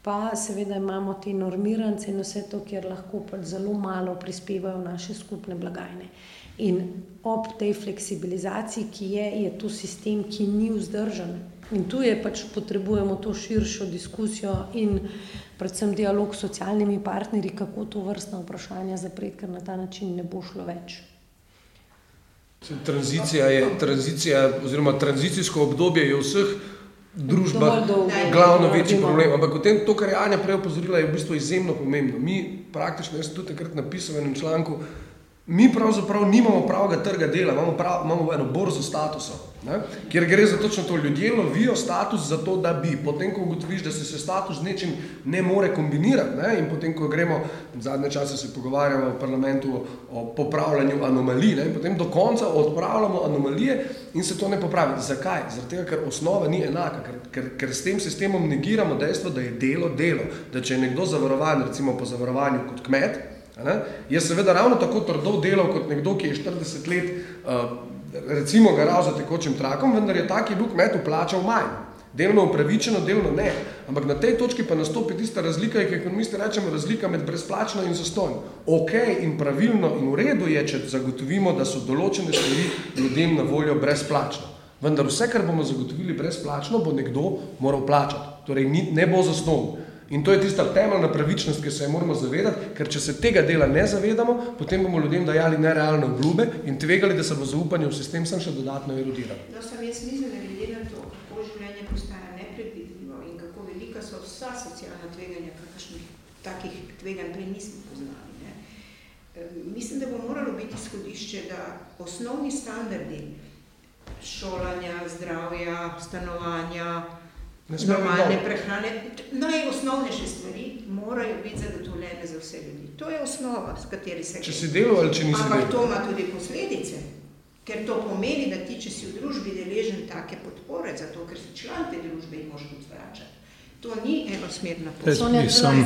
pa seveda imamo te normirance in vse to, kjer lahko pač zelo malo prispevajo naše skupne blagajne. In ob tej fleksibilizaciji, ki je, je to sistem, ki ni vzdržen. In tu je pač potrebujemo to širšo diskusijo in predvsem dialog s socialnimi partnerji, kako to vrstno vprašanje zapreti, ker na ta način ne bo šlo več. Tranzicija je, tranzicija, oziroma tranzicijsko obdobje je v vseh družbah glavno večji problem. Ampak v tem, to, kar je Anja prej opozorila, je v bistvu izjemno pomembno. Mi praktično, jaz sem tudi takrat napisal v enem članku, Mi pravzaprav nimamo pravega trga dela, imamo, prav, imamo eno borzo statusov, ne? kjer gre za točno to. Ljudje lovijo status zato, da bi, potem ko ugotoviš, da se, se status z nečim ne more kombinirati, ne? in potem ko gremo, zadnje čase se pogovarjamo v parlamentu o popravljanju anomalij, ne? potem do konca odpravljamo anomalije in se to ne popravi. Zakaj? Zato, ker osnova ni enaka, ker, ker, ker s tem sistemom negiramo dejstvo, da je delo delo, da če je nekdo zavarovan, recimo po zavarovanju kot kmet, Je seveda ravno tako trdo delal kot nekdo, ki je 40 let, uh, recimo, garal za tekočim trakom, vendar je tak, ki je bil kmet uplačal manj. Delno upravičeno, delno ne. Ampak na tej točki pa nastopi tista razlika, ki ekonomisti rečemo razlika med brezplačno in zastojno. Ok in pravilno in v redu je, če zagotovimo, da so določene stvari ljudem na voljo brezplačno. Vendar vse, kar bomo zagotovili brezplačno, bo nekdo moral plačati. Torej ni, ne bo zastonj. In to je tista temeljna pravičnost, ki se jo moramo zavedati, ker če se tega dela ne zavedamo, potem bomo ljudem dajali nerealne obljube in tvegali, da se bo zaupanje v sistem sem še dodatno erodiralo. No, sem jaz mislim, da glede na to, kako življenje postaja nepredvidljivo in kako velika so vsa socialna tveganja, kakršnih takih tveganj prej nismo poznali. Ne? Mislim, da bo moralo biti izhodišče, da osnovni standardi šolanja, zdravja, stanovanja, normalne prehrane, najosnovnejše stvari morajo biti zagotovljene za vse ljudi. To je osnova, s kateri se. Če si delo ali če nisi. Ampak to ima tudi posledice, ker to pomeni, da ti, če si v družbi deležen take podpore, zato ker si član te družbe in moš tudi vračati. To ni enosmerna pot. Sonja, sem...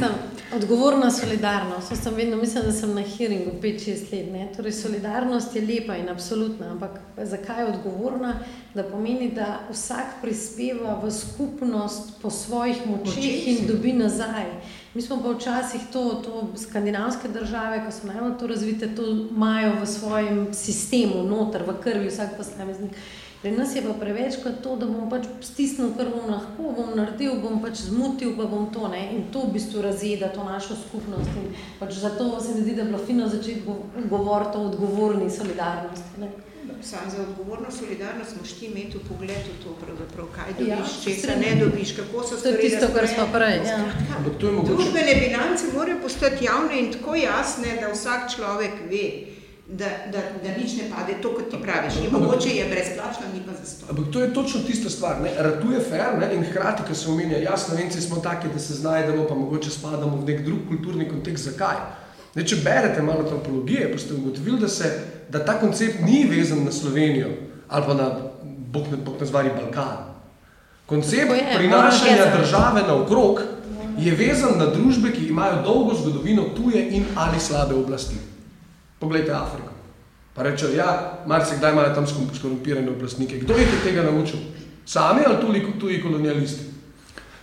Odgovorna solidarnost. Sem vedno mislila, da sem na hearingu 5-6 let. Ne? Torej, solidarnost je lepa in absolutna, ampak zakaj je odgovorna? Da pomeni, da vsak prispeva v skupnost po svojih močeh in dobi nazaj. Mi smo pa včasih to, to skandinavske države, ko so najbolj to razvite, to imajo v svojem sistemu, noter, v krvi vsak posameznik. Pri nas je pa preveč kot to, da bom pač stisnil, kar bom lahko, bom naredil, bom pač zmutil, pa bom to. Ne? In to v bistvu razjeda to našo skupnost. In pač zato se mi zdi, da je bilo fino začeti govoriti o odgovorni solidarnosti. Ne? Sam za odgovorno solidarnost moš ti imeti v pogledu to, kaj dobiš, ja, česa ne dobiš, kako so stvari. To je tisto, kar smo prej. Ja. Družbene bilance morajo postati javne in tako jasne, da vsak človek ve da, da, da nič ne pade, to kot ti praviš. Je mogoče je brezplačno, ni pa za sto. Ampak to je točno tista stvar. Ne? Ratuje fair ne? in hkrati, ko se omenja, ja, slovenci smo taki, da se znajdemo, pa mogoče spadamo v nek drug kulturni kontekst. Zakaj? Ne, če berete malo antropologije, pa ste ugotovili, da, se, da ta koncept ni vezan na Slovenijo ali pa na, bog bog ne zvari, Balkan. Koncept je, prinašanja države na okrog je vezan na družbe, ki imajo dolgo zgodovino tuje in ali slabe oblasti. Poglejte Afriko. Pa rečejo, ja, marsikdaj imajo tam skorumpirane oblastnike. Kdo jih je tega naučil? Sami ali tudi tuji kolonialisti?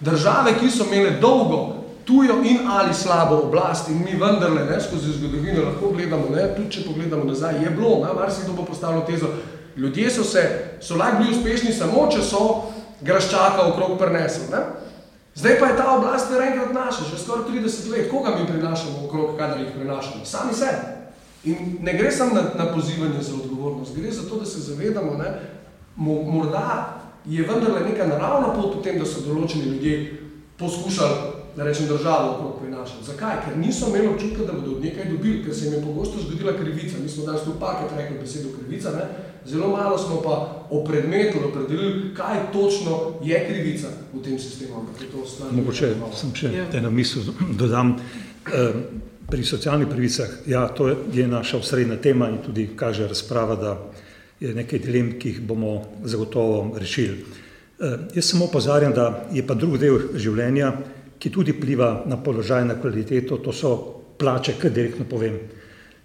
Države, ki so imele dolgo tujo in ali slabo oblast in mi vendarle ne, skozi zgodovino lahko gledamo, ne, tudi če pogledamo nazaj, je bilo, ne, marsikdo bo postavilo tezo, ljudje so se, so lahko bili uspešni samo, če so graščaka okrog prinesli. Ne. Zdaj pa je ta oblast narenkrat naša, že skoraj 30 let. Koga mi prinašamo okrog, kadar jih prinašamo? Sami sebe. In ne gre samo na, na pozivanje za odgovornost, gre za to, da se zavedamo, da morda je vendarle neka naravna pot v tem, da so določeni ljudje poskušali, da rečem, državo okrog prinašati. Zakaj? Ker niso imeli občutka, da bodo od nekaj dobili, ker se jim je pogosto zgodila krivica. Mi smo danes tu parkrat rekli besedo krivica, ne? zelo malo smo pa o predmetu opredelili, kaj točno je krivica v tem sistemu. Mogoče sem še ja. eno misel dodam. Uh, pri socialnih pravicah, ja, to je naša osrednja tema in tudi kaže razprava, da je nekaj dilem, ki jih bomo zagotovo rešili. E, jaz samo opozarjam, da je pa drug del življenja, ki tudi pliva na položaj, na kvaliteto, to so plače, kar direktno povem.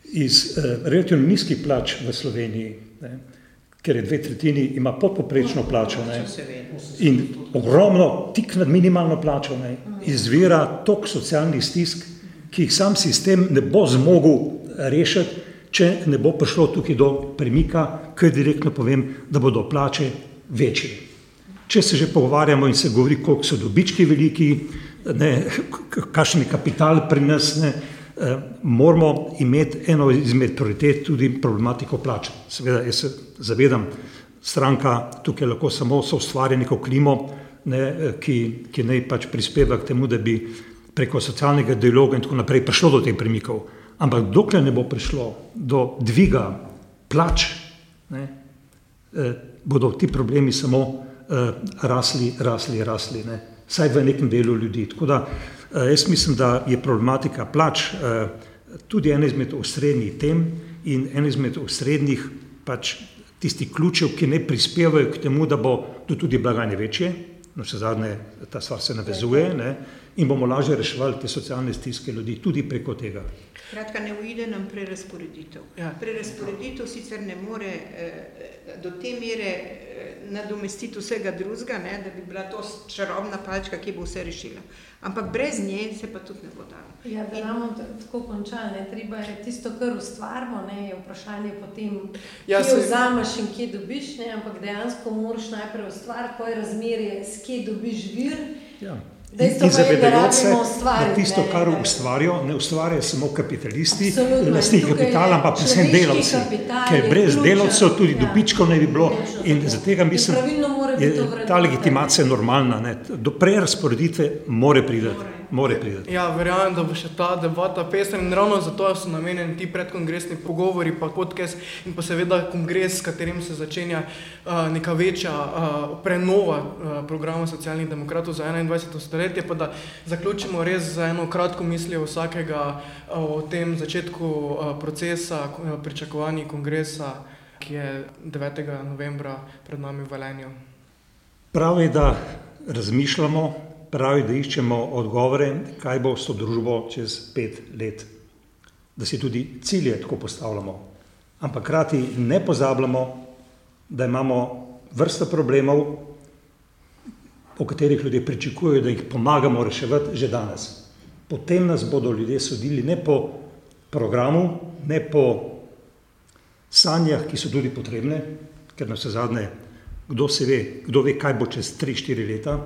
Iz eh, relativno nizkih plač v Sloveniji, ne, ker je dve tretjini, ima podpoprečno plačo ne, in ogromno, tik nad minimalno plačo, ne, izvira tok socialnih stisk, ki jih sam sistem ne bo zmogel rešiti, če ne bo prišlo tukaj do premika, ker direktno povem, da bodo plače večje. Če se že pogovarjamo in se govori, koliko so dobički veliki, kakšen je kapital pri nas, ne, eh, moramo imeti eno izmed prioritet tudi problematiko plač. Seveda, jaz se zavedam, stranka tukaj lahko samo so ustvarja neko klimo, ne, ki, ki naj pač prispeva k temu, da bi preko socialnega dialoga in tako naprej prišlo do teh premikov. Ampak dokler ne bo prišlo do dviga plač, ne, eh, bodo ti problemi samo eh, rasli, rasli, rasli, ne, vsaj v nekem delu ljudi. Tako da eh, jaz mislim, da je problematika plač eh, tudi ena izmed osrednjih tem in ena izmed osrednjih pač tistih ključev, ki ne prispevajo k temu, da bo tudi blagajne večje, no še zadnje ta stvar se navezuje ne, in bomo lažje reševali te socialne stiske ljudi tudi preko tega. Kratka, ne uide nam prerasporeditev. Ja. Prerasporeditev sicer ne more eh, do te mere eh, nadomestiti vsega drugega, ne, da bi bila to čarobna palčka, ki bo vse rešila. Ampak brez nje se pa tudi ne bo dalo. Ja, da imamo tako končane, treba je tisto, kar ustvarimo, ne, je vprašanje potem, Ja, kje se- vzameš in kje dobiš, ne, ampak dejansko moraš najprej ustvariti, ko je razmerje, s kje dobiš vir. Ja. Dejstvo In da zavedajoč se, da tisto, kar da- ustvarijo, ne ustvarjajo samo kapitalisti, lastniki kapitala, ampak predvsem delavci. Ker brez delavcev tudi Ja. dobičkov ne bi bilo. Točno In In mislim, biti je ta legitimacija normalna. Ne. Do prerasporeditve more priti. More priti. Ja, verjamem, da bo še ta debata pestra in ravno zato so namenjeni ti predkongresni pogovori, pa podcast in pa seveda kongres, s katerim se začenja uh, neka večja uh, prenova uh, programa socialnih demokratov za 21. stoletje, pa da zaključimo res za eno kratko mislijo vsakega uh, o tem začetku uh, procesa, uh, pričakovanji kongresa, ki je 9. novembra pred nami v Velenju. Prav je, da razmišljamo, prav je, da iščemo odgovore, kaj bo s to družbo čez pet let. Da si tudi cilje tako postavljamo. Ampak hkrati ne pozabljamo, da imamo vrsta problemov, o katerih ljudje pričakujejo, da jih pomagamo reševati že danes. Potem nas bodo ljudje sodili ne po programu, ne po sanjah, ki so tudi potrebne, ker na vse zadnje, kdo se ve, kdo ve, kaj bo čez 3-4 leta.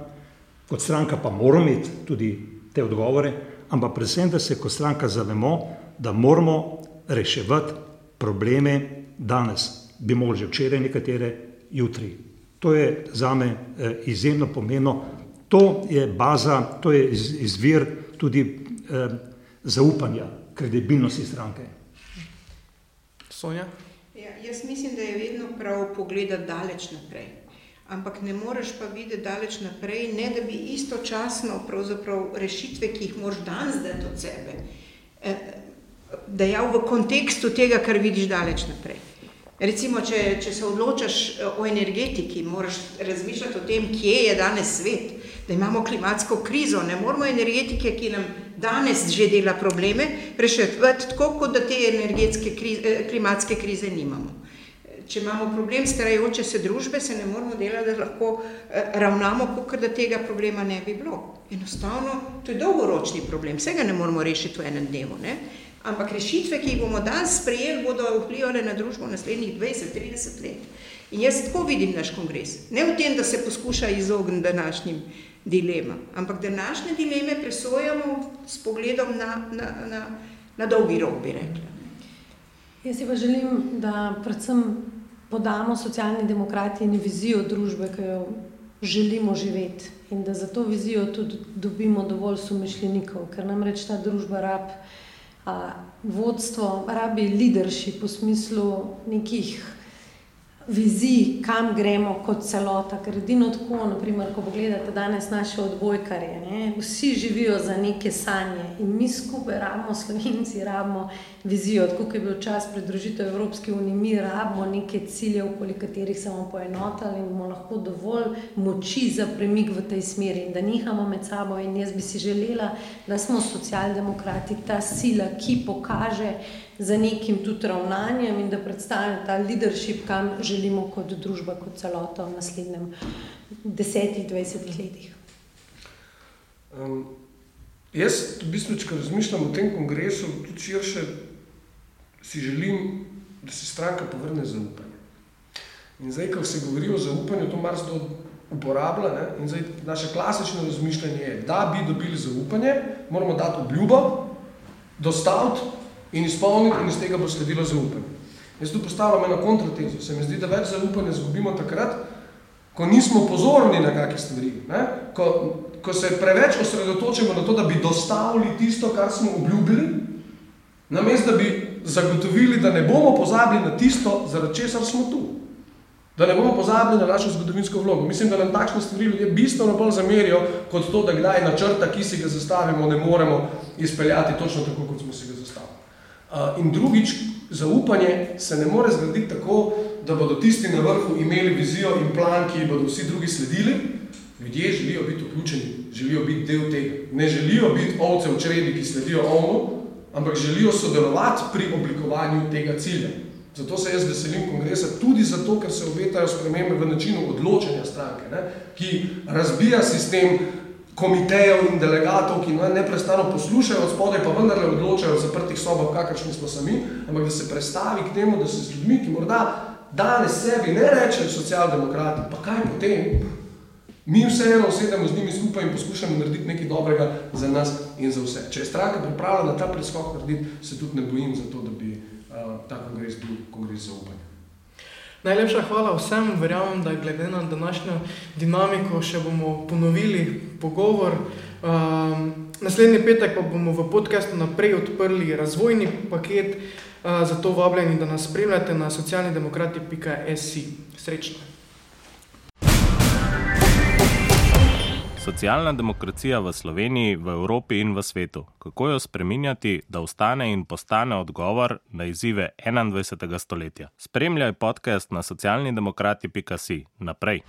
Kot stranka pa moramo imeti tudi te odgovore, ampak predvsem, da se kot stranka zavemo, da moramo reševati probleme danes. Bi mogli že včeraj, nekatere jutri. To je za me eh, izjemno pomembno. To je baza, to je iz, izvir tudi eh, zaupanja, kredibilnosti stranke. Sonja? Ja, jaz mislim, da je vedno prav pogledati daleč naprej. Ampak ne moreš pa videti daleč naprej, ne da bi istočasno rešitve, ki jih moraš danes dati od sebe, eh, dejal v kontekstu tega, kar vidiš daleč naprej. Recimo, če, če se odločaš eh, o energetiki, moraš razmišljati o tem, kje je danes svet, da imamo klimatsko krizo, ne moramo energetike, ki nam danes že dela probleme, reševati tako, kot da te energetske krize, eh, klimatske krize nimamo. Če imamo problem starajoče se družbe, se ne moramo delati, da lahko eh, ravnamo, kot da tega problema ne bi bilo. Enostavno, to je dolgoročni problem, vsega ne moramo rešiti v enem dnevu. Ne? Ampak rešitve, ki jih bomo danes sprejeli, bodo vplivali na družbo naslednjih 20-30 let. In jaz tako vidim naš kongres. Ne v tem, da se poskuša izogniti današnjim dilemam, ampak današnje dileme presojamo s pogledom na, na, na, na dolgi rok, bi rekla. Jaz si pa želim, da predvsem podamo socialni demokrati in vizijo družbe, ki jo želimo živeti. In da za to vizijo tudi dobimo dovolj somišljenikov, ker namreč ta družba rab a, vodstvo, rabi leadership v smislu nekih vizij, kam gremo kot celota. Ker edino tako, naprimer, ko pogledate danes naše odbojkarje, ne, vsi živijo za neke sanje in mi skupaj rabimo, slovenci rabimo vizijo, tako kot je bil čas pridružitev Evropske unije, mi rabimo neke cilje, okoli katerih se bomo poenotili in bomo lahko dovolj moči za premik v tej smeri in da nihamo med sabo. In jaz bi si želela, da smo socialdemokrati ta sila, ki pokaže za nekim tudi ravnanjem in da predstavlja ta leadership, kam želimo kot družba, kot celota v naslednjem desetih, dvajsetih letih. Um, jaz, v bistvu, če razmišljam o tem kongresu, tudi širše, si želim, da se stranka povrne zaupanje. In zdaj, ko se govori o zaupanju, to marsikdo uporablja. Ne? In zdaj naše klasično razmišljanje je, da bi dobili zaupanje, moramo dati obljubo, dostaviti in izpolniti, in iz tega bo sledilo zaupanje. Jaz tu postavljam eno kontratezo. Se mi zdi, da več zaupanja izgubimo takrat, ko nismo pozorni na kakšne stvari. Ne? Ko, ko se preveč osredotočimo na to, da bi dostavili tisto, kar smo obljubili, Namesto da bi zagotovili, da ne bomo pozabili na tisto, zaradi česar smo tu. Da ne bomo pozabili na našo zgodovinsko vlogo. Mislim, da nam takšne stvari ljudje bistveno bolj zamerijo, kot to, da kdaj načrta, ki si ga zastavimo, ne moremo izpeljati točno tako, kot smo si ga zastavili. In drugič, zaupanje se ne more zgraditi tako, da bodo tisti na vrhu imeli vizijo in plan, ki bodo vsi drugi sledili. Ljudje želijo biti vključeni, želijo biti del tega. Ne želijo biti ovce v čredi, ki sledijo ovnu, ampak želijo sodelovati pri oblikovanju tega cilja. Zato se jaz veselim kongresa, tudi zato, ker se obetajo spremembe v načinu odločanja stranke, ne, ki razbija sistem komitejev in delegatov, ki neprestano poslušajo od spodaj, pa vendarle odločajo v zaprtih sobah, kakršni smo sami, ampak da se prestavi k temu, da se z ljudmi, ki morda danes sebi ne rečejo socialdemokrati, pa kaj potem, mi vseeno sedemo z njimi skupaj in poskušamo narediti nekaj dobrega za nas in za vse. Če je stranka pripravljena ta preskok narediti, se tudi ne bojim za to, da bi uh, ta kongres bil kongres zaupanja. Najlepša hvala vsem, verjamem, da glede na današnjo dinamiko še bomo ponovili pogovor. Um, naslednji petek pa bomo v podkastu naprej odprli razvojni paket, uh, zato vabljeni, da nas spremljate na socialnidemokrati.si. Srečno! Socialna demokracija v Sloveniji, v Evropi in v svetu. Kako jo spreminjati, da ostane in postane odgovor na izzive 21. stoletja? Spremljaj podcast na socialnidemokrati.si. Naprej.